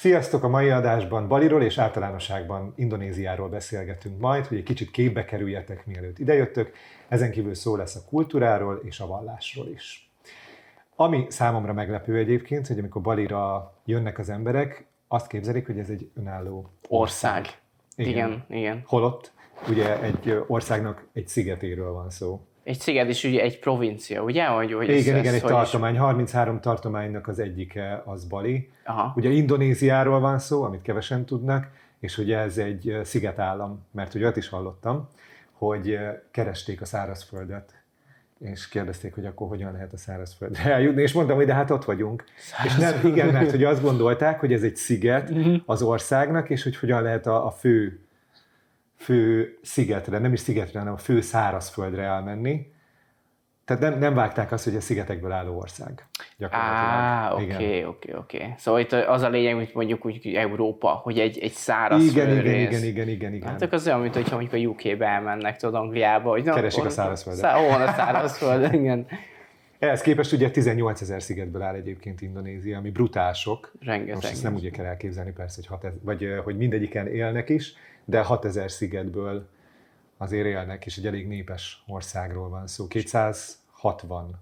Sziasztok! A mai adásban Baliról és általánosságban Indonéziáról beszélgetünk majd, hogy egy kicsit képbe kerüljetek, mielőtt idejöttök. Ezen kívül szó lesz a kultúráról és a vallásról is. Ami számomra meglepő egyébként, hogy amikor Balira jönnek az emberek, azt képzelik, hogy ez egy önálló ország. Igen, igen. igen. Holott ugye egy országnak egy szigetéről van szó. Egy sziget is ugye egy provincia, ugye? Hogy, hogy igen, ez, igen, ez, egy tartomány. Is... 33 tartománynak az egyike az Bali. Aha. Ugye Indonéziáról van szó, amit kevesen tudnak, és ugye ez egy szigetállam, mert ugye ott is hallottam, hogy keresték a szárazföldet és kérdezték, hogy akkor hogyan lehet a szárazföldre eljutni, és mondtam, hogy de hát ott vagyunk. És nem, igen, mert hogy azt gondolták, hogy ez egy sziget az országnak, és hogy hogyan lehet a, a fő fő szigetre, nem is szigetre, hanem a fő szárazföldre elmenni. Tehát nem, nem vágták azt, hogy a szigetekből álló ország. Á, oké, oké, oké. Szóval itt az a lényeg, hogy mondjuk úgy Európa, hogy egy, egy száraz igen, igen, igen, igen, igen, igen. Hát az olyan, mint hogyha mondjuk a UK-be elmennek, tudod, Angliába. Hogy, na, Keresik a szárazföldet. Szá- hol a szárazföld, igen. Ehhez képest ugye 18 ezer szigetből áll egyébként Indonézia, ami brutál sok. Rengeteg. Most ezt nem úgy kell elképzelni persze, hogy, hat, vagy, hogy mindegyiken élnek is, de 6000 szigetből azért élnek, és egy elég népes országról van szó. 260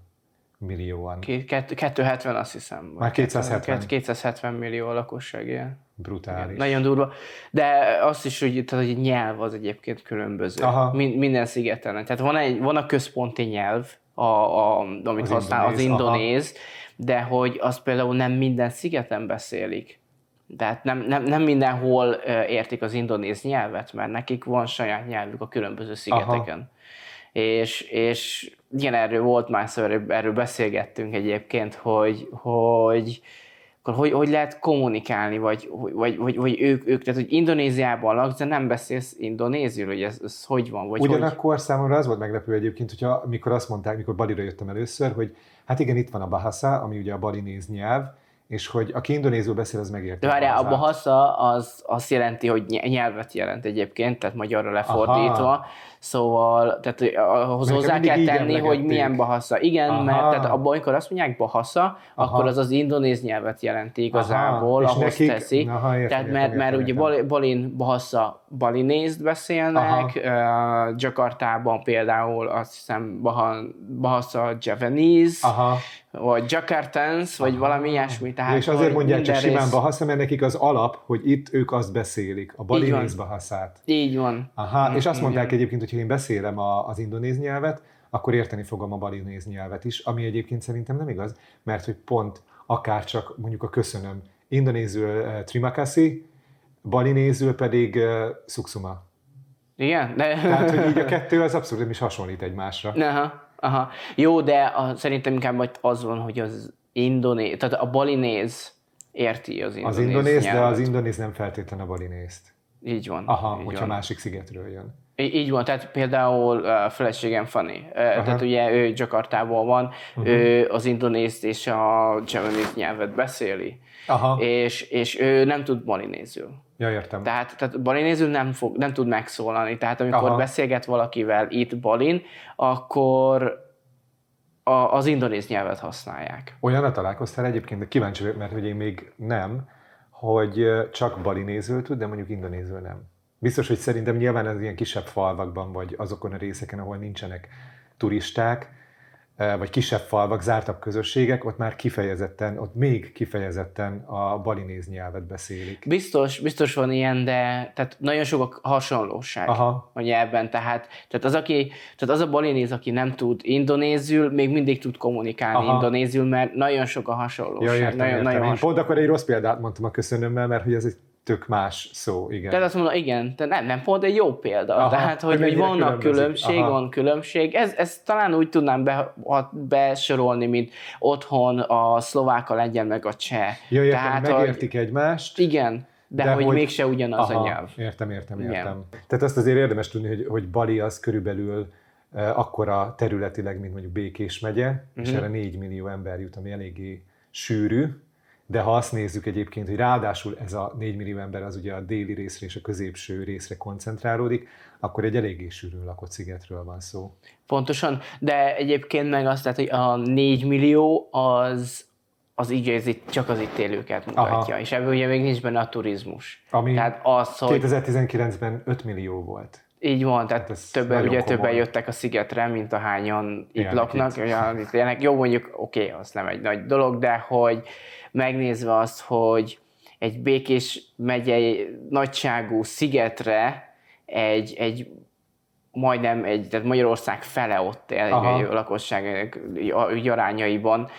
millióan. 270 azt hiszem. Már 270. 270 millió a lakosság, igen. Brutális. Igen, nagyon durva. De azt is, hogy, tehát, hogy nyelv az egyébként különböző. Aha. minden szigeten. Tehát van, egy, van a központi nyelv, a, a, amit az használ indonéz, az indonéz, aha. de hogy azt például nem minden szigeten beszélik. Tehát nem, nem, nem mindenhol értik az indonéz nyelvet, mert nekik van saját nyelvük a különböző szigeteken. Aha. És, és igen, erről volt már szó, erről, beszélgettünk egyébként, hogy, hogy akkor hogy, hogy lehet kommunikálni, vagy, vagy, vagy, vagy ők, ők, tehát hogy Indonéziában laksz, de nem beszélsz indonéziul, hogy ez, ez hogy van? Vagy Ugyanakkor hogy... számomra az volt meglepő egyébként, hogyha amikor azt mondták, mikor Balira jöttem először, hogy hát igen, itt van a Bahasa, ami ugye a balinéz nyelv, és hogy aki indonézul beszél, az megérti. De várjál, a bahasa az azt jelenti, hogy nyelvet jelent egyébként, tehát magyarra lefordítva. Aha. Szóval, tehát ahhoz hozzá kell tenni, hogy milyen bahasza. Igen, Aha. mert tehát abban, amikor azt mondják bahasza, Aha. akkor az az indonéz nyelvet jelenti igazából, Aha. ahhoz nekik... teszi. Aha, értem, tehát mert, értem, mert értem, ugye. Balin bahasa balinézt beszélnek, uh, Jakartában például azt hiszem bahasa Javanese, Aha vagy Jakartans, vagy valami ilyesmi. Tehát, és azért mondják csak simán rész... Bahasa, mert nekik az alap, hogy itt ők azt beszélik, a balinéz Bahaszát. Így van. Aha, és azt mondták egyébként, hogy ha én beszélem a, az indonéz nyelvet, akkor érteni fogom a balinéz nyelvet is, ami egyébként szerintem nem igaz, mert hogy pont akár csak mondjuk a köszönöm, indonézül uh, trimakasi, balinézül pedig uh, suksuma. Igen? De... Tehát, hogy így a kettő az abszolút nem is hasonlít egymásra. Aha. Aha. Jó, de a, szerintem inkább az van, hogy az indonéz, tehát a balinéz érti az indonéz Az indonéz, nyelvet. de az indonéz nem feltétlenül a balinézt. Így van. Aha, így hogyha van. másik szigetről jön. Így van, tehát például a feleségem Fanny, uh, tehát ugye ő Jakartából van, uh-huh. ő az indonézt és a javanese nyelvet beszéli, Aha. És, és ő nem tud balinézül. Ja, értem. Tehát, tehát balinézül nem, fog, nem tud megszólalni. Tehát amikor Aha. beszélget valakivel itt balin, akkor a, az indonéz nyelvet használják. Olyan találkoztál egyébként, de kíváncsi vagyok, mert hogy én még nem, hogy csak balinézül tud, de mondjuk indonézül nem. Biztos, hogy szerintem nyilván az ilyen kisebb falvakban, vagy azokon a részeken, ahol nincsenek turisták, vagy kisebb falvak, zártabb közösségek, ott már kifejezetten, ott még kifejezetten a balinéz nyelvet beszélik. Biztos, biztos van ilyen, de tehát nagyon sok a hasonlóság Aha. a nyelvben, tehát, tehát, az, aki, tehát az a balinéz, aki nem tud indonézül, még mindig tud kommunikálni Aha. indonézül, mert nagyon sok a hasonlóság. Ja, értem, nagyon, értem. Nagyon Én hasonló. pont akkor egy rossz példát mondtam a köszönömmel, mert hogy ez egy tök más szó, igen. Tehát azt mondom, igen, de nem, nem pont egy jó példa. Aha, Tehát, hogy, hogy vannak különbség, Aha. van különbség. Ez, ez talán úgy tudnám be, besorolni, mint otthon a szlováka legyen meg a cseh. Ja, értem, Tehát, megértik hogy, egymást. Igen. De, de hogy, hogy mégse ugyanaz aha, a nyelv. Értem, értem, értem. Igen. Tehát azt azért érdemes tudni, hogy, hogy Bali az körülbelül uh, akkora területileg, mint mondjuk Békés megye, uh-huh. és mhm. erre 4 millió ember jut, ami eléggé sűrű, de ha azt nézzük egyébként, hogy ráadásul ez a 4 millió ember az ugye a déli részre és a középső részre koncentrálódik, akkor egy eléggé sűrűn lakott szigetről van szó. Pontosan, de egyébként meg azt, tehát, hogy a 4 millió az az így ez itt, csak az itt élőket mutatja, Aha. és ebből ugye még nincs benne a turizmus. Ami tehát az, hogy 2019-ben 5 millió volt. Így van, tehát hát többen, ugye többen jöttek a szigetre, mint a hányan itt laknak. Itt. Olyan, itt. Jó, mondjuk, oké, okay, az nem egy nagy dolog, de hogy megnézve azt, hogy egy Békés megyei nagyságú szigetre egy, egy majdnem egy, tehát Magyarország fele ott él a lakosság arányaiban,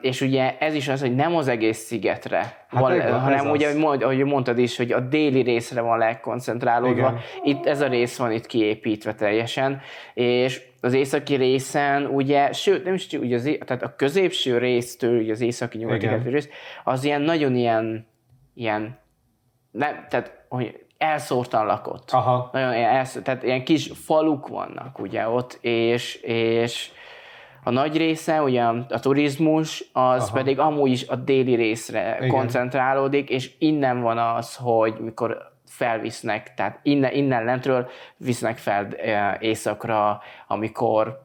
és ugye ez is az, hogy nem az egész szigetre, hát van, igen, hanem ugye, az. ahogy, mondtad is, hogy a déli részre van legkoncentrálódva, igen. itt ez a rész van itt kiépítve teljesen, és az északi részen, ugye, sőt, nem is ugye az, tehát a középső résztől, ugye az északi nyugati rész, az ilyen nagyon ilyen, ilyen nem, tehát hogy elszórtan lakott. Aha. Nagyon elszór, tehát ilyen kis faluk vannak ugye ott, és, és a nagy része, ugye a turizmus, az Aha. pedig amúgy is a déli részre Igen. koncentrálódik, és innen van az, hogy mikor felvisznek, tehát innen, innen lentről visznek fel északra, amikor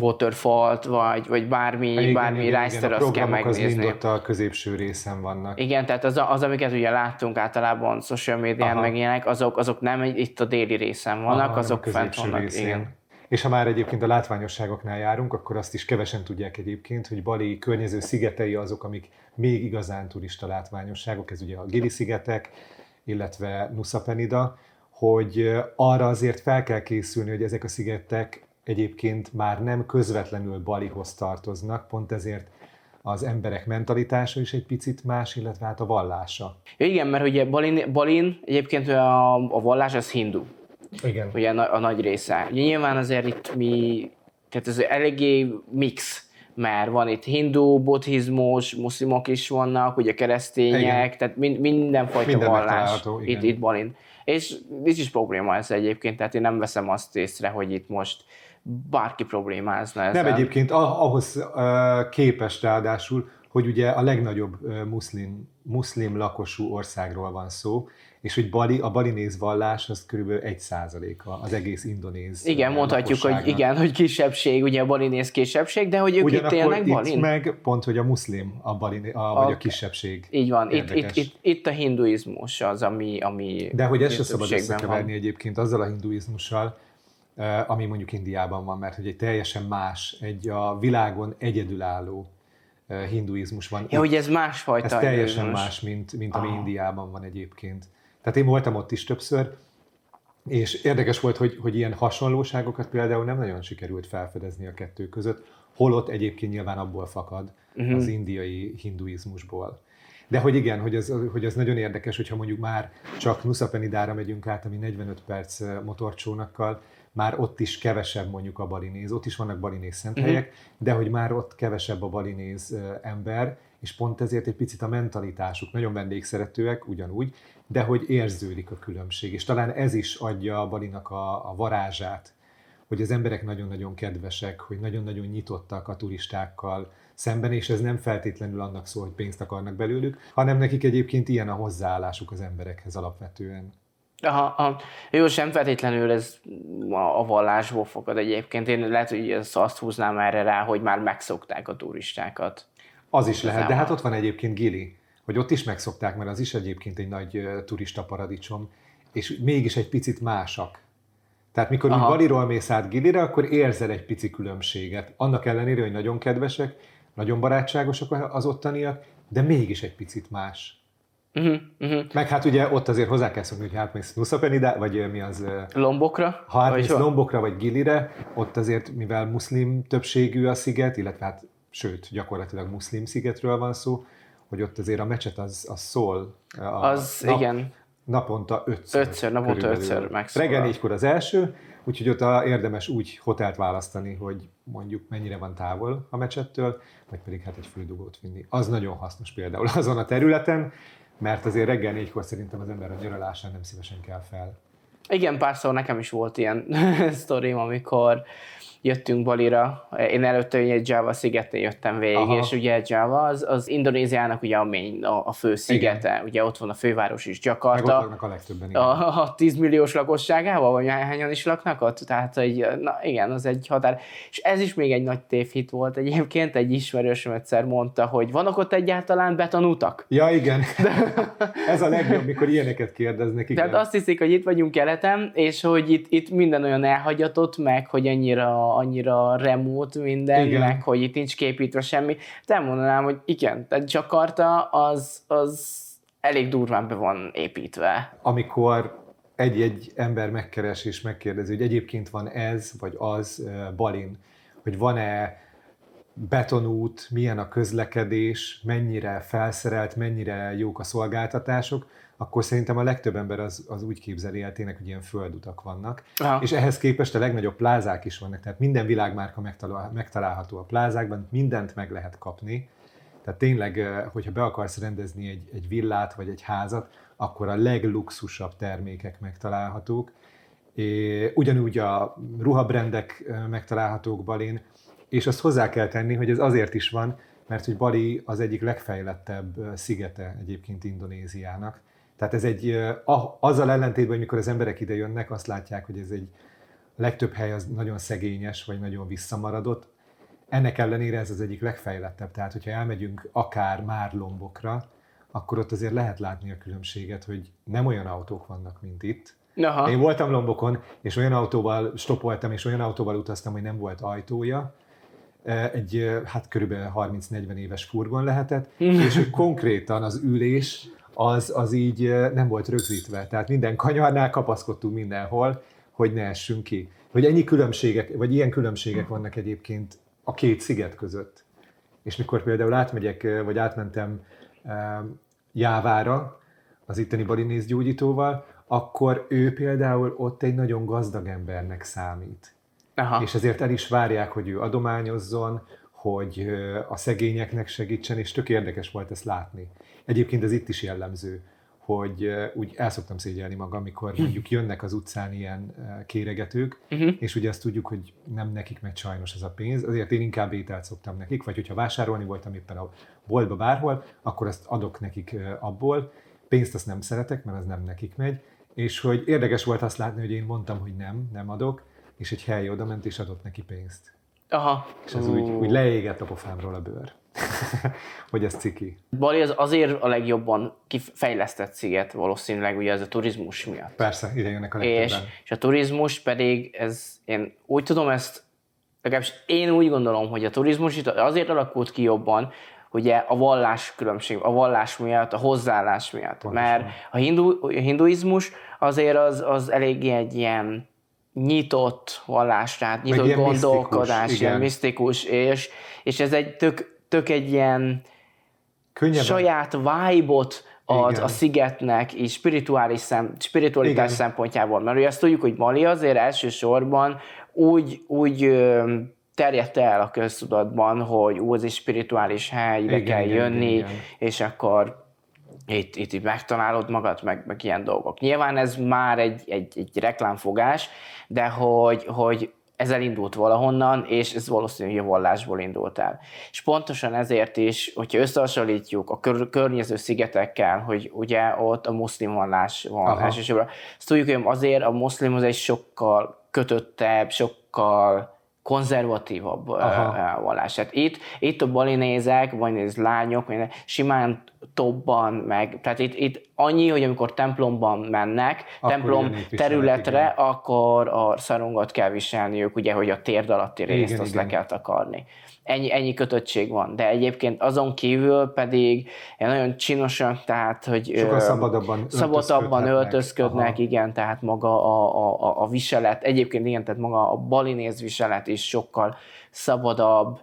waterfall vagy, vagy bármi, igen, bármi Reister, azt kell megnézni. Az a középső részen vannak. Igen, tehát az, az amiket ugye láttunk általában social médián meg ilyenek, azok, azok nem itt a déli részen vannak, Aha, azok fent vannak. Részén. Igen. És ha már egyébként a látványosságoknál járunk, akkor azt is kevesen tudják egyébként, hogy Bali környező szigetei azok, amik még igazán turista látványosságok, ez ugye a Gili szigetek, illetve Nusa Penida, hogy arra azért fel kell készülni, hogy ezek a szigetek egyébként már nem közvetlenül Balihoz tartoznak, pont ezért az emberek mentalitása is egy picit más, illetve hát a vallása. Igen, mert ugye Balin, Balin egyébként a, a vallás az hindu. Igen. Ugye a, a nagy része. Ugye nyilván azért itt mi, tehát ez eléggé mix, mert van itt hindu, buddhizmus, muszlimok is vannak, ugye keresztények, igen. tehát mind, mindenfajta Minden vallás itt, itt Balin. És nincs is probléma ez egyébként, tehát én nem veszem azt észre, hogy itt most bárki problémázna ezzel. Nem egyébként ahhoz képest ráadásul, hogy ugye a legnagyobb muszlim, muszlim lakosú országról van szó, és hogy Bali, a balinéz vallás az körülbelül egy százaléka az egész indonéz Igen, mondhatjuk, hogy igen, hogy kisebbség, ugye a balinéz kisebbség, de hogy ők Ugyanakkor itt élnek Balin? itt meg pont, hogy a muszlim, a baliné, a, a, vagy a kisebbség. Így van, itt, itt, itt, itt, a hinduizmus az, ami, ami De hogy ezt se szabad összekeverni van. egyébként azzal a hinduizmussal, ami mondjuk Indiában van, mert hogy egy teljesen más, egy a világon egyedülálló hinduizmus van. Ja, hogy ez másfajta. Ez teljesen más, mint, mint ami Indiában van egyébként. Tehát én voltam ott is többször, és érdekes volt, hogy, hogy ilyen hasonlóságokat például nem nagyon sikerült felfedezni a kettő között, holott egyébként nyilván abból fakad uh-huh. az indiai hinduizmusból. De hogy igen, hogy az, hogy az nagyon érdekes, hogyha mondjuk már csak Nusa Penidára megyünk át, ami 45 perc motorcsónakkal, már ott is kevesebb mondjuk a balinéz, ott is vannak balinéz szenthelyek, uh-huh. de hogy már ott kevesebb a balinéz ember, és pont ezért egy picit a mentalitásuk, nagyon vendégszeretőek ugyanúgy, de hogy érződik a különbség. És talán ez is adja a Balinak a, a varázsát, hogy az emberek nagyon-nagyon kedvesek, hogy nagyon-nagyon nyitottak a turistákkal szemben, és ez nem feltétlenül annak szól, hogy pénzt akarnak belőlük, hanem nekik egyébként ilyen a hozzáállásuk az emberekhez alapvetően. Aha, aha. Jó, sem feltétlenül ez a vallásból fogad egyébként. Én lehet, hogy ezt azt húznám erre rá, hogy már megszokták a turistákat. Az is lehet, de hát ott van egyébként Gili, hogy ott is megszokták, mert az is egyébként egy nagy turista paradicsom, és mégis egy picit másak. Tehát mikor Aha. Baliról mész át Gilire, akkor érzel egy pici különbséget. Annak ellenére, hogy nagyon kedvesek, nagyon barátságosak az ottaniak, de mégis egy picit más. Uh-huh, uh-huh. Meg hát ugye ott azért hozzá kell szokni, hogy hát mész Nusapenida, vagy mi az... Lombokra? Ha átmész Lombokra, vagy Gilire, ott azért, mivel muszlim többségű a sziget, illetve hát sőt, gyakorlatilag muszlim szigetről van szó, hogy ott azért a mecset az, az szól. A az, nap, igen. Naponta ötször. Ötször, naponta ötször megszól. Reggel négykor az első, úgyhogy ott a, érdemes úgy hotelt választani, hogy mondjuk mennyire van távol a mecsettől, vagy pedig hát egy füldugót vinni. Az nagyon hasznos például azon a területen, mert azért reggel négykor szerintem az ember a nyaralásán nem szívesen kell fel. Igen, párszor nekem is volt ilyen sztorim, amikor jöttünk Balira, én előtte egy Java szigetén jöttem végig, Aha. és ugye Java az, az Indonéziának ugye a, main, a, a fő szigete, igen. ugye ott van a főváros is, Jakarta. Meg ott a legtöbben. Igen. A, a 10 milliós lakosságával, vagy hányan is laknak ott, tehát egy, na igen, az egy határ. És ez is még egy nagy tévhit volt egyébként, egy ismerősöm egyszer mondta, hogy vannak ott egyáltalán betonutak? Ja, igen. ez a legjobb, mikor ilyeneket kérdeznek. Igen. Tehát azt hiszik, hogy itt vagyunk keleten, és hogy itt, itt minden olyan elhagyatott meg, hogy annyira, annyira remote minden, igen. meg hogy itt nincs képítve semmi. De mondanám, hogy igen, tehát Jakarta az, az elég durván be van építve. Amikor egy-egy ember megkeres és megkérdezi, hogy egyébként van ez vagy az Balin, hogy van-e betonút, milyen a közlekedés, mennyire felszerelt, mennyire jók a szolgáltatások, akkor szerintem a legtöbb ember az, az úgy képzeli el tényleg, hogy ilyen földutak vannak. Aha. És ehhez képest a legnagyobb plázák is vannak, tehát minden világmárka megtalál, megtalálható a plázákban, mindent meg lehet kapni. Tehát tényleg, hogyha be akarsz rendezni egy, egy villát vagy egy házat, akkor a legluxusabb termékek megtalálhatók. É, ugyanúgy a ruhabrendek megtalálhatók Balin, és azt hozzá kell tenni, hogy ez azért is van, mert hogy Bali az egyik legfejlettebb szigete egyébként Indonéziának. Tehát ez egy, azzal ellentétben, hogy mikor az emberek ide jönnek, azt látják, hogy ez egy a legtöbb hely az nagyon szegényes, vagy nagyon visszamaradott. Ennek ellenére ez az egyik legfejlettebb. Tehát, hogyha elmegyünk akár már lombokra, akkor ott azért lehet látni a különbséget, hogy nem olyan autók vannak, mint itt. Aha. Én voltam Lombokon, és olyan autóval stopoltam, és olyan autóval utaztam, hogy nem volt ajtója, egy hát körülbelül 30-40 éves furgon lehetett, és hogy konkrétan az ülés az, az így nem volt rögzítve. Tehát minden kanyarnál kapaszkodtunk mindenhol, hogy ne essünk ki. Hogy ennyi különbségek, vagy ilyen különbségek vannak egyébként a két sziget között. És mikor például átmegyek, vagy átmentem Jávára, az itteni balinész gyógyítóval, akkor ő például ott egy nagyon gazdag embernek számít. Aha. És ezért el is várják, hogy ő adományozzon, hogy a szegényeknek segítsen, és tök érdekes volt ezt látni. Egyébként ez itt is jellemző, hogy úgy el szoktam szégyelni magam, amikor mondjuk jönnek az utcán ilyen kéregetők, uh-huh. és ugye azt tudjuk, hogy nem nekik megy sajnos ez a pénz, azért én inkább ételt szoktam nekik, vagy hogyha vásárolni voltam éppen a boltba bárhol, akkor azt adok nekik abból, pénzt azt nem szeretek, mert az nem nekik megy, és hogy érdekes volt azt látni, hogy én mondtam, hogy nem, nem adok, és egy hely oda ment és adott neki pénzt. Aha. És ez úgy, úgy leégett a pofámról a bőr. hogy ez ciki. Bali az azért a legjobban kifejlesztett sziget valószínűleg ugye ez a turizmus miatt. Persze, ide jönnek a legtöbben. És, és a turizmus pedig, ez, én úgy tudom ezt, legalábbis én úgy gondolom, hogy a turizmus itt azért alakult ki jobban, ugye a vallás különbség, a vallás miatt, a hozzáállás miatt. Pontosan. Mert a, hindu, a hinduizmus azért az, az eléggé egy ilyen nyitott vallás, tehát nyitott ilyen gondolkodás, misztikus, ilyen misztikus, és, és ez egy tök, tök egy ilyen Könnyebben. saját vibe-ot ad Igen. a szigetnek és spirituális szem, spiritualitás Igen. szempontjából. Mert ugye azt tudjuk, hogy Mali azért elsősorban úgy, úgy terjedt el a köztudatban, hogy ú, ez egy spirituális hely, ide igen, kell jönni, igen, igen. és akkor itt, itt, itt megtalálod magad, meg, meg ilyen dolgok. Nyilván ez már egy, egy, egy reklámfogás, de hogy, hogy ez elindult valahonnan, és ez valószínűleg a vallásból indult el. És pontosan ezért is, hogyha összehasonlítjuk a kör, környező szigetekkel, hogy ugye ott a muszlim vallás van Aha. elsősorban, azt tudjuk, hogy azért a muszlim az egy sokkal kötöttebb, sokkal konzervatívabb Aha. vallás. Tehát itt, itt a balinézek, vagy ez lányok, simán tobban, meg, tehát itt, itt annyi, hogy amikor templomban mennek, akkor templom területre, igen. akkor a szarongot kell viselniük, ugye, hogy a térd alatti részt igen, azt igen. le kell takarni ennyi, ennyi kötöttség van. De egyébként azon kívül pedig nagyon csinosak, tehát, hogy Sokan szabadabban, szabadabban öltözködnek, Aha. igen, tehát maga a, a, a viselet, egyébként igen, tehát maga a balinéz viselet is sokkal szabadabb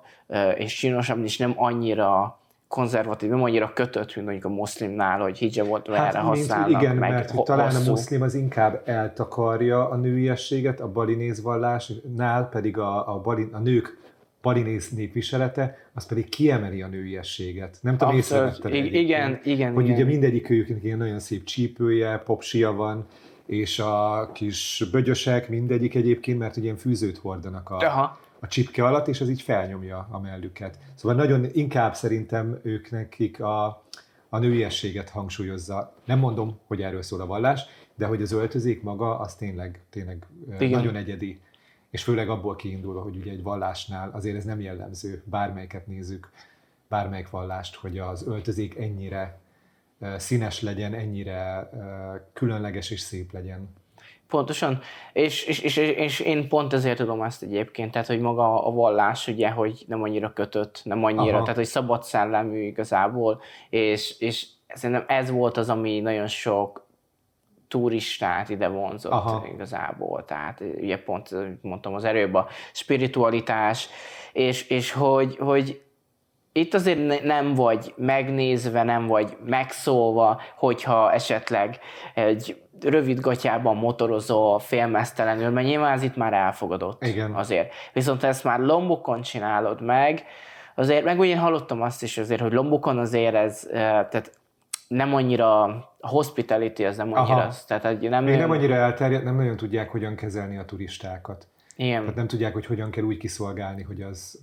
és csinosabb, és nem annyira konzervatív, nem annyira kötött, mint mondjuk a muszlimnál, hogy hijab volt, hát, erre használnak. Igen, meg mert ho- talán hosszú. a muszlim az inkább eltakarja a nőiességet, a balinéz vallásnál pedig a, a, bali, a nők parinész népviselete, az pedig kiemeli a nőiességet. Nem tudom, észrevettem Igen, igen, igen. Hogy igen. ugye mindegyik őjüknek ilyen nagyon szép csípője, popsia van, és a kis bögyösek mindegyik egyébként, mert ugye ilyen fűzőt hordanak a, Aha. a csipke alatt, és az így felnyomja a mellüket. Szóval nagyon inkább szerintem ők nekik a, a nőiességet hangsúlyozza. Nem mondom, hogy erről szól a vallás, de hogy az öltözék maga, az tényleg, tényleg Igen. nagyon egyedi. És főleg abból kiindulva, hogy ugye egy vallásnál azért ez nem jellemző, bármelyiket nézzük, bármelyik vallást, hogy az öltözék ennyire színes legyen, ennyire különleges és szép legyen. Pontosan, és, és, és, és én pont ezért tudom ezt egyébként, tehát hogy maga a vallás ugye, hogy nem annyira kötött, nem annyira, Aha. tehát hogy szabad szellemű igazából, és, és szerintem ez volt az, ami nagyon sok turistát ide vonzott Aha. igazából, tehát ugye pont, mondtam az erőbb a spiritualitás, és, és hogy, hogy itt azért nem vagy megnézve, nem vagy megszólva, hogyha esetleg egy rövid gatyában motorozó félmeztelenül, mert nyilván ez itt már elfogadott Igen. azért. Viszont ezt már lombokon csinálod meg, azért, meg én hallottam azt is azért, hogy lombokon azért ez, tehát nem annyira, a hospitality az nem annyira, az, tehát nem, Még nem annyira elterjedt, nem nagyon tudják, hogyan kezelni a turistákat. Igen. Tehát nem tudják, hogy hogyan kell úgy kiszolgálni, hogy az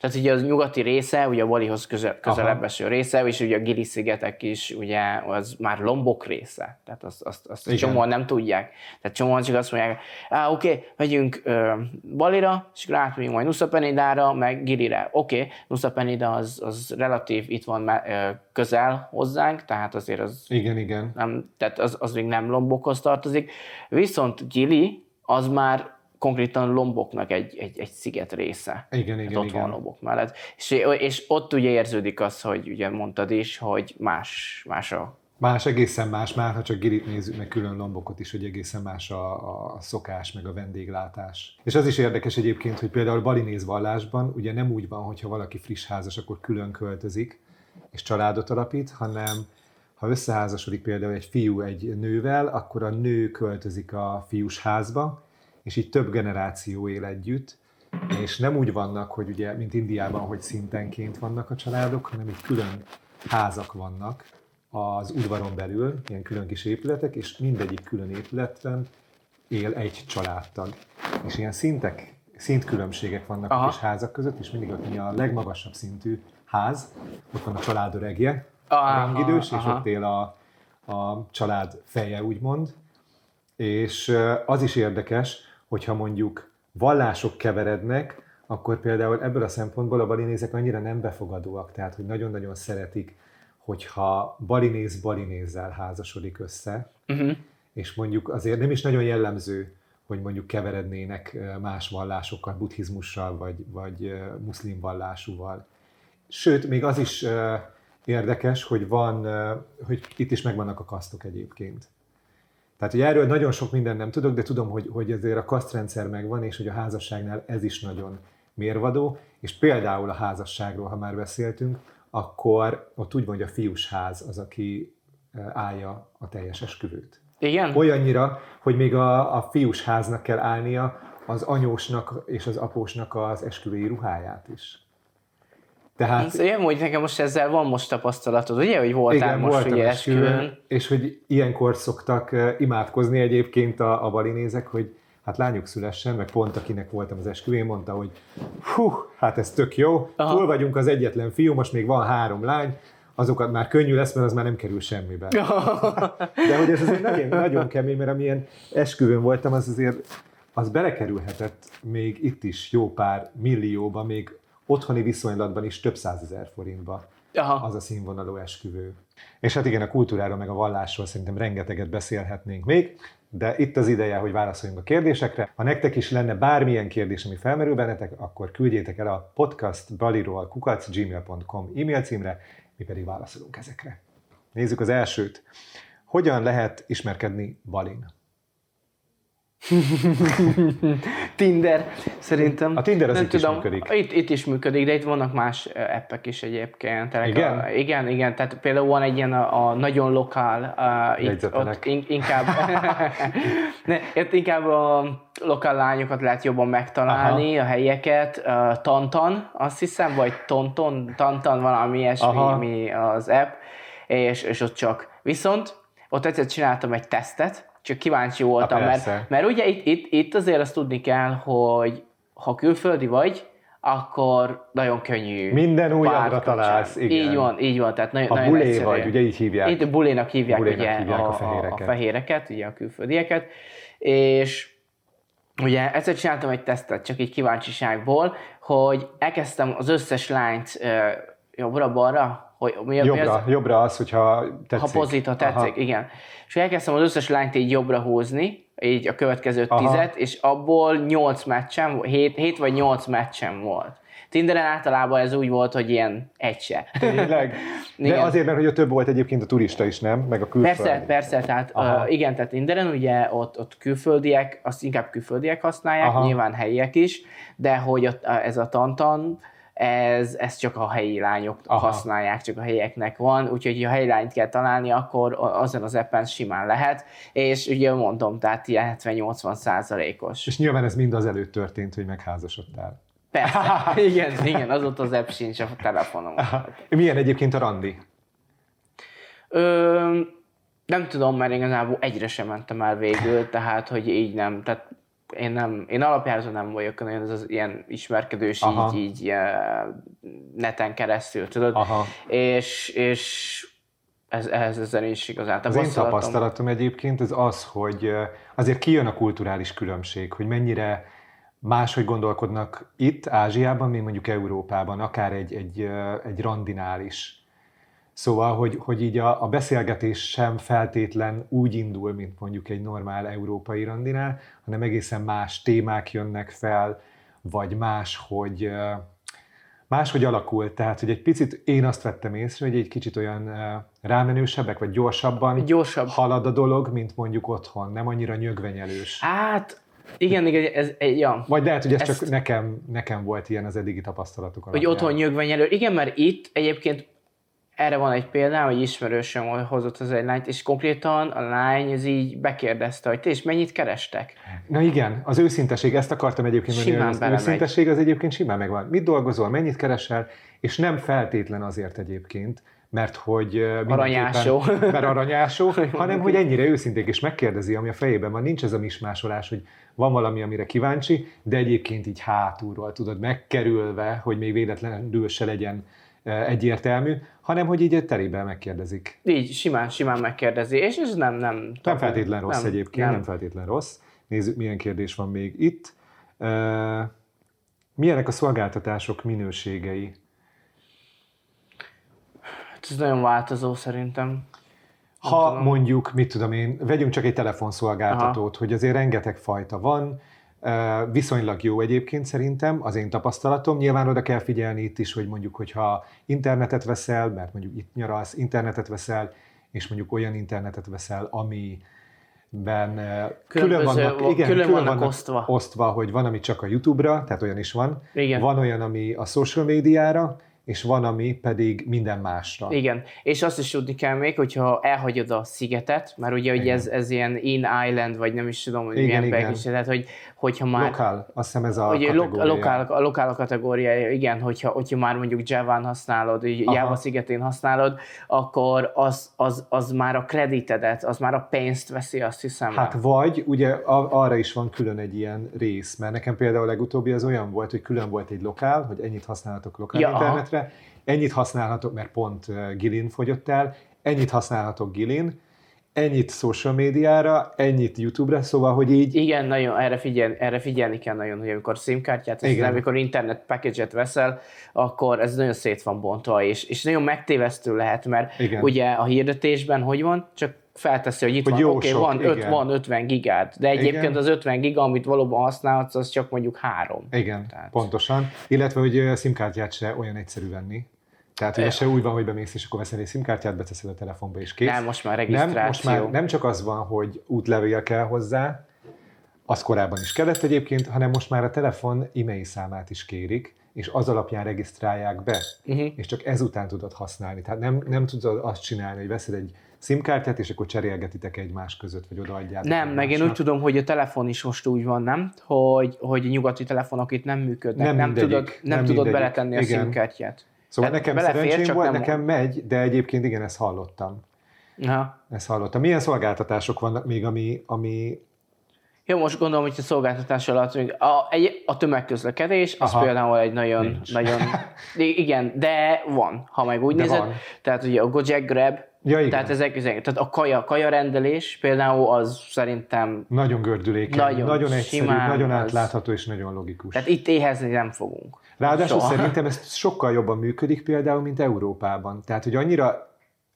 tehát ugye az nyugati része, ugye a Balihoz közel, közelebb eső része, és ugye a Gili szigetek is, ugye az már Lombok része. Tehát azt, azt, azt csomóan nem tudják. Tehát csomóan csak azt mondják, á, oké, okay, megyünk ö, Balira, és átmegyünk majd Nusa Penidára, meg Gilire. Oké, okay, Nusa Penida az, az relatív itt van ö, közel hozzánk, tehát azért az... Igen, igen. Nem, tehát az, az még nem Lombokhoz tartozik. Viszont Gili, az már konkrétan Lomboknak egy, egy, egy sziget része. Igen, igen, ott igen. van Lombok mellett. És, és ott ugye érződik az, hogy ugye mondtad is, hogy más, más a Más, egészen más, már ha csak Girit nézzük, meg külön lombokot is, hogy egészen más a, a szokás, meg a vendéglátás. És az is érdekes egyébként, hogy például balinéz vallásban ugye nem úgy van, hogyha valaki friss házas, akkor külön költözik, és családot alapít, hanem ha összeházasodik például egy fiú egy nővel, akkor a nő költözik a fiús házba, és így több generáció él együtt, és nem úgy vannak, hogy ugye, mint Indiában, hogy szintenként vannak a családok, hanem így külön házak vannak az udvaron belül, ilyen külön kis épületek, és mindegyik külön épületben él egy családtag. És ilyen szintek, szintkülönbségek vannak Aha. a kis házak között, és mindig aki a legmagasabb szintű ház, ott van a család öregje, rangidős, és ott él a, a család feje, úgymond. És az is érdekes, hogyha mondjuk vallások keverednek, akkor például ebből a szempontból a balinézek annyira nem befogadóak, tehát hogy nagyon-nagyon szeretik, hogyha balinéz balinézzel házasodik össze, uh-huh. és mondjuk azért nem is nagyon jellemző, hogy mondjuk keverednének más vallásokkal, buddhizmussal, vagy, vagy muszlim vallásúval. Sőt, még az is érdekes, hogy van, hogy itt is megvannak a kasztok egyébként. Tehát, hogy erről nagyon sok minden nem tudok, de tudom, hogy, hogy ezért a kasztrendszer megvan, és hogy a házasságnál ez is nagyon mérvadó, és például a házasságról, ha már beszéltünk, akkor ott úgy van, hogy a fiús ház az, aki e, állja a teljes esküvőt. Igen? Olyannyira, hogy még a, a fiús háznak kell állnia az anyósnak és az apósnak az esküvői ruháját is. Tehát... Én hogy nekem most ezzel van most tapasztalatod, ugye, hogy voltál igen, most ugye esküvőn. És hogy ilyenkor szoktak imádkozni egyébként a, a balinézek, hogy hát lányuk szülessen, meg pont akinek voltam az esküvén, mondta, hogy hú, hát ez tök jó, Aha. túl vagyunk az egyetlen fiú, most még van három lány, azokat már könnyű lesz, mert az már nem kerül semmibe. De hogy ez azért nagyon, nagyon kemény, mert amilyen esküvőn voltam, az azért az belekerülhetett még itt is jó pár millióba, még otthoni viszonylatban is több százezer forintba Aha. az a színvonalú esküvő. És hát igen, a kultúráról meg a vallásról szerintem rengeteget beszélhetnénk még, de itt az ideje, hogy válaszoljunk a kérdésekre. Ha nektek is lenne bármilyen kérdés, ami felmerül bennetek, akkor küldjétek el a podcastbaliról kukacgmail.com e-mail címre, mi pedig válaszolunk ezekre. Nézzük az elsőt. Hogyan lehet ismerkedni Balin? Tinder, szerintem. A Tinder az nem itt tudom, is működik. Itt, itt is működik, de itt vannak más appek is egyébként. Igen? A, igen, igen. Tehát például van egy ilyen a, a nagyon lokál, uh, itt, ott in, inkább, ne, itt inkább a lokál lányokat lehet jobban megtalálni, Aha. a helyeket. Uh, Tantan, azt hiszem, vagy Tonton, Tantan valami ilyesmi mi az app, és, és ott csak. Viszont ott egyszer csináltam egy tesztet, csak kíváncsi voltam, mert, mert ugye itt, itt, itt azért azt tudni kell, hogy ha külföldi vagy, akkor nagyon könnyű. Minden újabbra találsz, igen. Így van, így van. Tehát nagyon, ha nagyon bulé vagy, ugye így hívják. Itt bulénak hívják, bulénak ugye hívják a, a, fehéreket. a fehéreket, ugye a külföldieket, és ugye egyszer csináltam egy tesztet, csak egy kíváncsiságból, hogy elkezdtem az összes lányt jobbra-balra, hogy mi, jobbra, mi az? jobbra az, hogyha tetszik. Ha pozit, ha tetszik, Aha. igen. És elkezdtem az összes lányt így jobbra húzni, így a következő Aha. tizet, és abból 8 meccsem, 7, 7 vagy 8 meccsem volt. Tinderen általában ez úgy volt, hogy ilyen egy se. Tényleg? De azért, mert hogy a több volt egyébként a turista is, nem? Meg a külföldi. Persze, persze, tehát uh, igen, tehát Tinderen ugye ott, ott külföldiek, azt inkább külföldiek használják, Aha. nyilván helyiek is, de hogy ott, ez a tantan, ez, ez csak a helyi lányok Aha. használják, csak a helyieknek van, úgyhogy ha helyi lányt kell találni, akkor azon az appen simán lehet, és ugye mondom, tehát ilyen 70-80 százalékos. És nyilván ez mind az előtt történt, hogy megházasodtál. Persze, igen, igen, azóta az app sincs a telefonom. Milyen egyébként a randi? Ö, nem tudom, mert igazából egyre sem mentem el végül, tehát hogy így nem, tehát én nem, én alapjáraton nem vagyok olyan, ez az ilyen ismerkedős Aha. így, így neten keresztül, tudod? Aha. És, és ez, ehhez ezzel is igazán Az én tapasztalatom egyébként az az, hogy azért kijön a kulturális különbség, hogy mennyire máshogy gondolkodnak itt, Ázsiában, mint mondjuk Európában, akár egy, egy, egy randinál is. Szóval, hogy, hogy így a, a beszélgetés sem feltétlen úgy indul, mint mondjuk egy normál európai randinál, hanem egészen más témák jönnek fel, vagy más, hogy máshogy alakult. Tehát, hogy egy picit én azt vettem észre, hogy egy kicsit olyan rámenősebbek, vagy gyorsabban Gyorsabb. halad a dolog, mint mondjuk otthon. Nem annyira nyögvenyelős. Hát, igen, igen, ez, ja. Vagy lehet, hogy ez Ezt, csak nekem, nekem volt ilyen az eddigi tapasztalatok Hogy otthon nyögvenyelő. Igen, mert itt egyébként erre van egy példám, hogy ismerősöm hozott az egy lányt, és konkrétan a lány ez így bekérdezte, hogy te is mennyit kerestek? Na igen, az őszinteség, ezt akartam egyébként mondani, az belemegy. őszinteség az egyébként simán megvan. Mit dolgozol, mennyit keresel, és nem feltétlen azért egyébként, mert hogy aranyásó. mert aranyásó, hanem hogy ennyire őszinték és megkérdezi, ami a fejében van. Nincs ez a mismásolás, hogy van valami, amire kíváncsi, de egyébként így hátulról tudod megkerülve, hogy még véletlenül se legyen egyértelmű, hanem hogy így terében megkérdezik. Így, simán, simán megkérdezi, és ez nem... Nem, nem feltétlen rossz nem, egyébként, nem. nem feltétlen rossz. Nézzük, milyen kérdés van még itt. Milyenek a szolgáltatások minőségei? Hát ez nagyon változó szerintem. Ha mondjuk, mit tudom én, vegyünk csak egy telefonszolgáltatót, Aha. hogy azért rengeteg fajta van, Viszonylag jó egyébként szerintem, az én tapasztalatom. Nyilván oda kell figyelni itt is, hogy mondjuk, hogyha internetet veszel, mert mondjuk itt nyaralsz, internetet veszel, és mondjuk olyan internetet veszel, ami ben külön vannak, igen, külön, külön vannak, vannak osztva. osztva, hogy van, ami csak a YouTube-ra, tehát olyan is van. Igen. Van olyan, ami a social médiára, és van, ami pedig minden másra. Igen, és azt is tudni kell még, hogyha elhagyod a szigetet, mert ugye, ugye ez, ez ilyen in island, vagy nem is tudom, hogy igen, milyen igen. tehát hogy hogyha már... Lokál, azt hiszem ez a kategória. Lokál, a lokál a kategóriája, igen, hogyha, hogyha már mondjuk Java-n használod, Java szigetén használod, akkor az, az, az már a kreditedet, az már a pénzt veszi, azt hiszem. Hát vagy, ugye arra is van külön egy ilyen rész, mert nekem például a legutóbbi az olyan volt, hogy külön volt egy lokál, hogy ennyit használhatok lokál ja, internetre, ennyit használhatok, mert pont Gilin fogyott el, ennyit használhatok Gilin, ennyit social médiára, ennyit YouTube-ra, szóval, hogy így... Igen, nagyon, erre, figyel, erre figyelni kell nagyon, hogy amikor SIM-kártyát, és amikor internet package-et veszel, akkor ez nagyon szét van bontva, és, és nagyon megtévesztő lehet, mert Igen. ugye a hirdetésben hogy van, csak felteszi, hogy itt hogy van, oké, okay, van, öt, van 50 gigát, de egyébként igen. az 50 giga, amit valóban használhatsz, az csak mondjuk három. Igen, Tehát... pontosan. Illetve, hogy SIM-kártyát se olyan egyszerű venni, tehát, hogy se úgy van, hogy bemész, és akkor veszel egy SIM-kártyát, beteszed a telefonba, és kész. Nem, most már regisztráció. Nem, most már nem csak az van, hogy útlevél kell hozzá, az korábban is kellett egyébként, hanem most már a telefon e-mail számát is kérik, és az alapján regisztrálják be, uh-huh. és csak ezután tudod használni. Tehát nem, nem tudod azt csinálni, hogy veszed egy SIM-kártyát, és akkor cserélgetitek egymás között, vagy odaadjátok. Nem, egymásnak. meg én úgy tudom, hogy a telefon is most úgy van, nem? Hogy, hogy nyugati telefonok itt nem működnek. Nem, nem tudod, nem, nem tudod beletenni a SIM-kártyát. Szóval hát nekem szerencsém volt, nem... nekem megy, de egyébként igen, ezt hallottam. Aha. Ezt hallottam. Milyen szolgáltatások vannak még, ami, ami Jó, most gondolom, hogy a szolgáltatás alatt a, egy, a tömegközlekedés, az Aha, például egy nagyon, nincs. nagyon, igen, de van, ha meg úgy de nézed. Van. Tehát ugye a Gojek Grab, Ja, igen. Tehát ezek, ezek, tehát a kaja, kaja rendelés például az szerintem... Nagyon gördülékeny, nagyon, nagyon egyszerű, simán, nagyon átlátható és nagyon logikus. Tehát itt éhezni nem fogunk. Ráadásul Soha. szerintem ez sokkal jobban működik például, mint Európában. Tehát, hogy annyira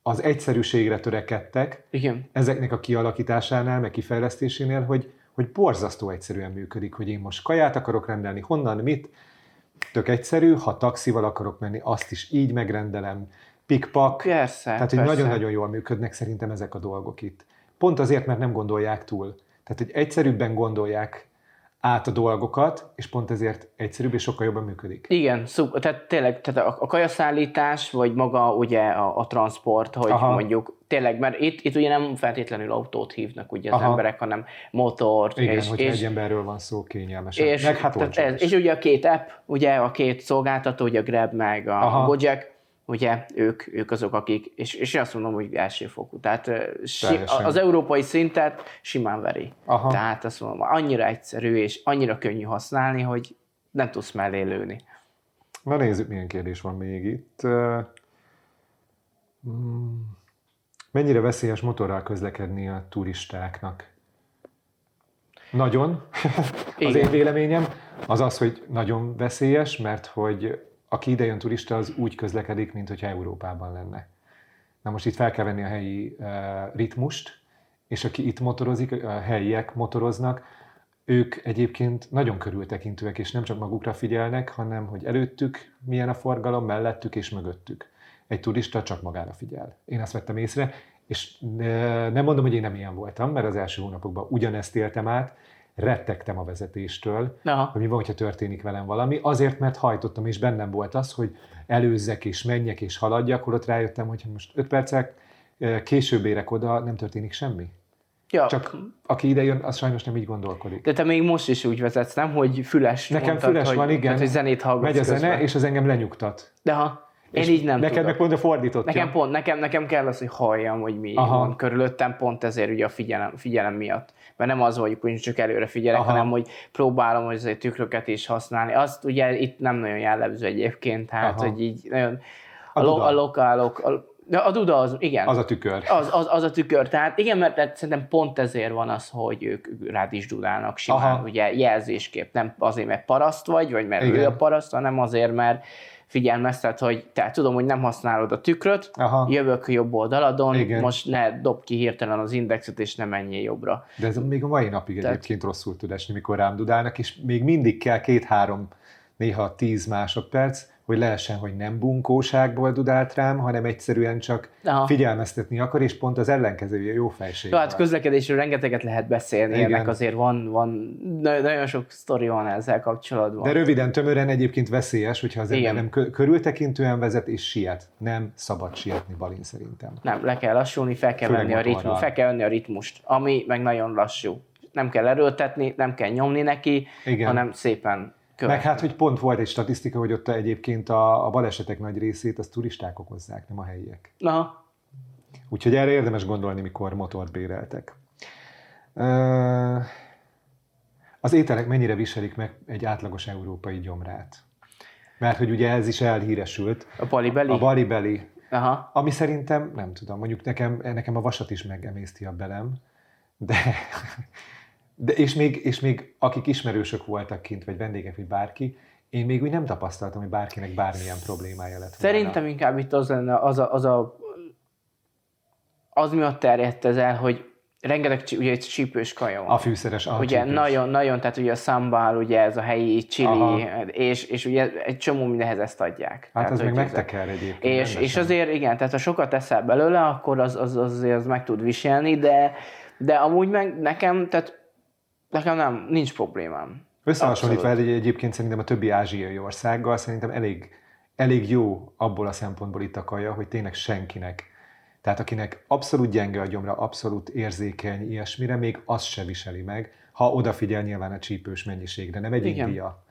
az egyszerűségre törekedtek Igen. ezeknek a kialakításánál, meg kifejlesztésénél, hogy, hogy borzasztó egyszerűen működik, hogy én most kaját akarok rendelni, honnan, mit, tök egyszerű, ha taxival akarok menni, azt is így megrendelem, pikpak. Persze, Tehát, hogy nagyon-nagyon jól működnek szerintem ezek a dolgok itt. Pont azért, mert nem gondolják túl. Tehát, hogy egyszerűbben gondolják át a dolgokat, és pont ezért egyszerűbb és sokkal jobban működik. Igen, szub, tehát tényleg tehát a, a kajaszállítás, vagy maga ugye a, a transport, hogy Aha. mondjuk tényleg, mert itt, itt ugye nem feltétlenül autót hívnak ugye az Aha. emberek, hanem motort. Igen, és, hogyha és, egy emberről van szó, kényelmesen. És, meg hát ez, és ugye a két app, ugye a két szolgáltató, ugye a Grab meg a Aha. Gojek, ugye ők, ők azok, akik, és, és én azt mondom, hogy elsőfokú. Tehát si, az európai szintet simán veri. Aha. Tehát azt mondom, annyira egyszerű és annyira könnyű használni, hogy nem tudsz mellé lőni. Na nézzük, milyen kérdés van még itt. Hmm. Mennyire veszélyes motorral közlekedni a turistáknak? Nagyon. az én véleményem az az, hogy nagyon veszélyes, mert hogy aki ide jön turista, az úgy közlekedik, mint hogyha Európában lenne. Na most itt fel kell venni a helyi ritmust, és aki itt motorozik, a helyiek motoroznak, ők egyébként nagyon körültekintőek, és nem csak magukra figyelnek, hanem hogy előttük milyen a forgalom, mellettük és mögöttük. Egy turista csak magára figyel. Én azt vettem észre, és nem mondom, hogy én nem ilyen voltam, mert az első hónapokban ugyanezt éltem át, rettegtem a vezetéstől, Aha. hogy mi van, hogyha történik velem valami, azért, mert hajtottam, és bennem volt az, hogy előzzek és menjek és haladjak, akkor ott rájöttem, hogy most 5 percek később érek oda, nem történik semmi. Ja. Csak aki ide jön, az sajnos nem így gondolkodik. De te még most is úgy vezetsz, nem? Hogy füles Nekem mondtad, füles hogy, van, igen. Tehát, hogy zenét hallgatsz Megy a zene, közben. és az engem lenyugtat. De ha. Én így nem Neked meg pont a fordított. Nekem pont, nekem, nekem kell az, hogy halljam, hogy mi Aha. van körülöttem, pont ezért ugye a figyelem, figyelem miatt. Mert nem az vagyok, hogy csak előre figyelek, Aha. hanem hogy próbálom hogy azért tükröket is használni. Azt ugye itt nem nagyon jellemző egyébként, hát Aha. hogy így nagyon a, a, lo, a lokálok, a, de a Duda az, igen. Az a tükör. Az, az, az a tükör. Tehát igen, mert tehát szerintem pont ezért van az, hogy ők rád is dudálnak simán, Aha. ugye jelzésképp. Nem azért, mert paraszt vagy, vagy mert igen. ő a paraszt, hanem azért, mert figyelmeztet, hogy te tudom, hogy nem használod a tükröt, Aha. jövök jobb oldaladon, Igen. most ne dob ki hirtelen az indexet, és ne menjél jobbra. De ez még a mai napig Tehát... egyébként rosszul tud esni, mikor rám dudálnak, és még mindig kell két-három, néha tíz másodperc, hogy lehessen, hogy nem bunkóságból dudált rám, hanem egyszerűen csak Aha. figyelmeztetni akar, és pont az ellenkezője jó fejség. Jó, hát közlekedésről rengeteget lehet beszélni, Igen. ennek azért van, van, nagyon sok sztori van ezzel kapcsolatban. De röviden, tömören egyébként veszélyes, hogyha az ember nem körültekintően vezet és siet. Nem szabad sietni balin szerintem. Nem, le kell lassulni, fel kell venni a ritmus, fel kell venni a ritmust, ami meg nagyon lassú. Nem kell erőltetni, nem kell nyomni neki, Igen. hanem szépen Követni. Meg hát, hogy pont volt egy statisztika, hogy ott egyébként a, a balesetek nagy részét az turisták okozzák, nem a helyiek. Aha. Úgyhogy erre érdemes gondolni, mikor motort béreltek. Az ételek mennyire viselik meg egy átlagos európai gyomrát? Mert hogy ugye ez is elhíresült. A balibeli? A balibeli. Aha. Ami szerintem, nem tudom, mondjuk nekem, nekem a vasat is megemészti a belem, de de és, még, és még akik ismerősök voltak kint, vagy vendégek, vagy bárki, én még úgy nem tapasztaltam, hogy bárkinek bármilyen problémája lett volna. Szerintem inkább itt az lenne, az a, az, a, az miatt terjedt ez el, hogy rengeteg ugye egy csípős kaja van. A fűszeres, a Ugye csípős. nagyon, nagyon, tehát ugye a szambál, ugye ez a helyi chili, és, és ugye egy csomó mindenhez ezt adják. Hát tehát, ez meg megteker egyébként. És, és azért igen, tehát ha sokat teszel belőle, akkor az, az, az, azért az meg tud viselni, de, de amúgy meg nekem, tehát Nekem nem, nincs problémám. Összehasonlítva egy, egyébként szerintem a többi ázsiai országgal szerintem elég, elég jó abból a szempontból itt a kaja, hogy tényleg senkinek, tehát akinek abszolút gyenge a gyomra, abszolút érzékeny ilyesmire, még az se viseli meg, ha odafigyel nyilván a csípős mennyiségre, nem egy igen. India.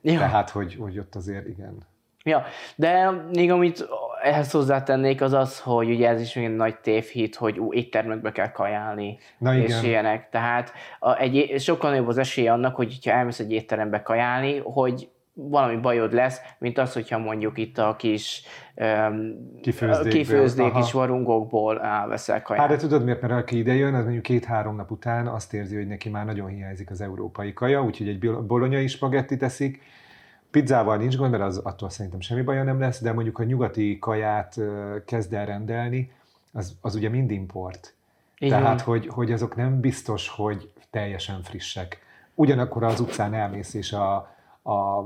Ja. Tehát, hogy, hogy ott azért igen. Ja, de még amit ehhez hozzátennék az az, hogy ugye ez is egy nagy tévhit, hogy ú, éttermekbe kell kajálni, Na, és igen. ilyenek. Tehát a, egy, sokkal nagyobb az esély annak, hogy ha elmész egy étterembe kajálni, hogy valami bajod lesz, mint az, hogyha mondjuk itt a kis um, kifőzdék is varungokból veszel kaját. Hát de tudod miért, mert aki ide jön, az mondjuk két-három nap után azt érzi, hogy neki már nagyon hiányzik az európai kaja, úgyhogy egy bolonyai spagetti teszik, Pizzával nincs gond, mert az attól szerintem semmi baja nem lesz, de mondjuk a nyugati kaját kezd el rendelni, az, az ugye mind import. Igen. Tehát, hogy, hogy azok nem biztos, hogy teljesen frissek. Ugyanakkor az utcán elmész, és a, a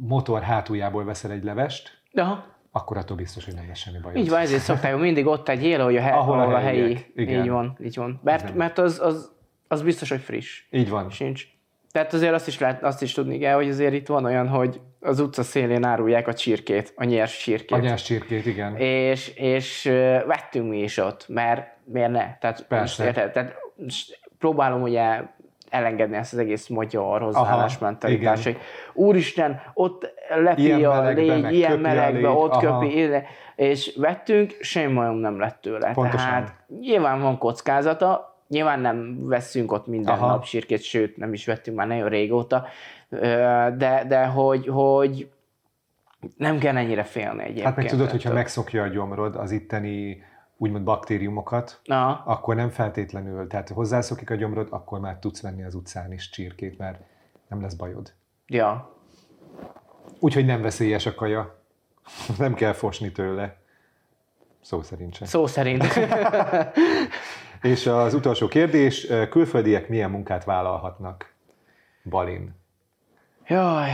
motor hátuljából veszel egy levest, Aha. akkor attól biztos, hogy nem lesz semmi baj. Így van, ezért szokták mindig ott egy él, hogy a, hely, ahol, ahol a, a helyi. Igen. Így van, így van. Mert, mert az, az, az biztos, hogy friss. Így van. Sincs. Tehát azért azt is, lehet, azt is tudni kell, hogy azért itt van olyan, hogy az utca szélén árulják a csirkét, a nyers csirkét. A nyers csirkét, igen. És, és vettünk mi is ott, mert miért ne? Tehát, Persze. Érted? Tehát próbálom ugye elengedni ezt az egész magyar hozzáállás mentalitás, hogy úristen, ott lepi ilyen a légy, ilyen melegbe, ott aha. köpi, és vettünk, semmi majom nem lett tőle. Pontosan. Tehát nyilván van kockázata, Nyilván nem veszünk ott minden Aha. nap sírkét, sőt nem is vettünk már nagyon régóta, de, de hogy, hogy nem kell ennyire félni egyébként. Hát meg tudod, hogyha megszokja a gyomrod az itteni úgymond baktériumokat, Aha. akkor nem feltétlenül, tehát hozzászokik a gyomrod, akkor már tudsz venni az utcán is csirkét, mert nem lesz bajod. Ja. Úgyhogy nem veszélyes a kaja. Nem kell fosni tőle. Szó szerint sem. Szó szerint. És az utolsó kérdés, külföldiek milyen munkát vállalhatnak Balin? Jaj,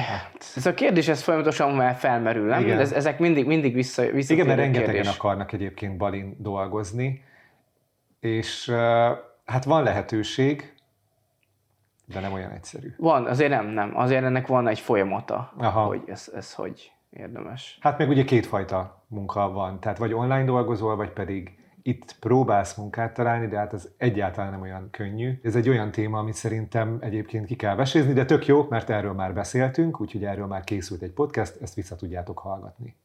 ez a kérdés ez folyamatosan már felmerül, nem? Igen. Ez, ezek mindig, mindig vissza, vissza Igen, mert rengetegen kérdés. akarnak egyébként Balin dolgozni, és hát van lehetőség, de nem olyan egyszerű. Van, azért nem, nem. Azért ennek van egy folyamata, Aha. hogy ez, ez hogy érdemes. Hát meg ugye kétfajta munka van, tehát vagy online dolgozol, vagy pedig itt próbálsz munkát találni, de hát ez egyáltalán nem olyan könnyű. Ez egy olyan téma, amit szerintem egyébként ki kell vesézni, de tök jó, mert erről már beszéltünk, úgyhogy erről már készült egy podcast, ezt vissza tudjátok hallgatni.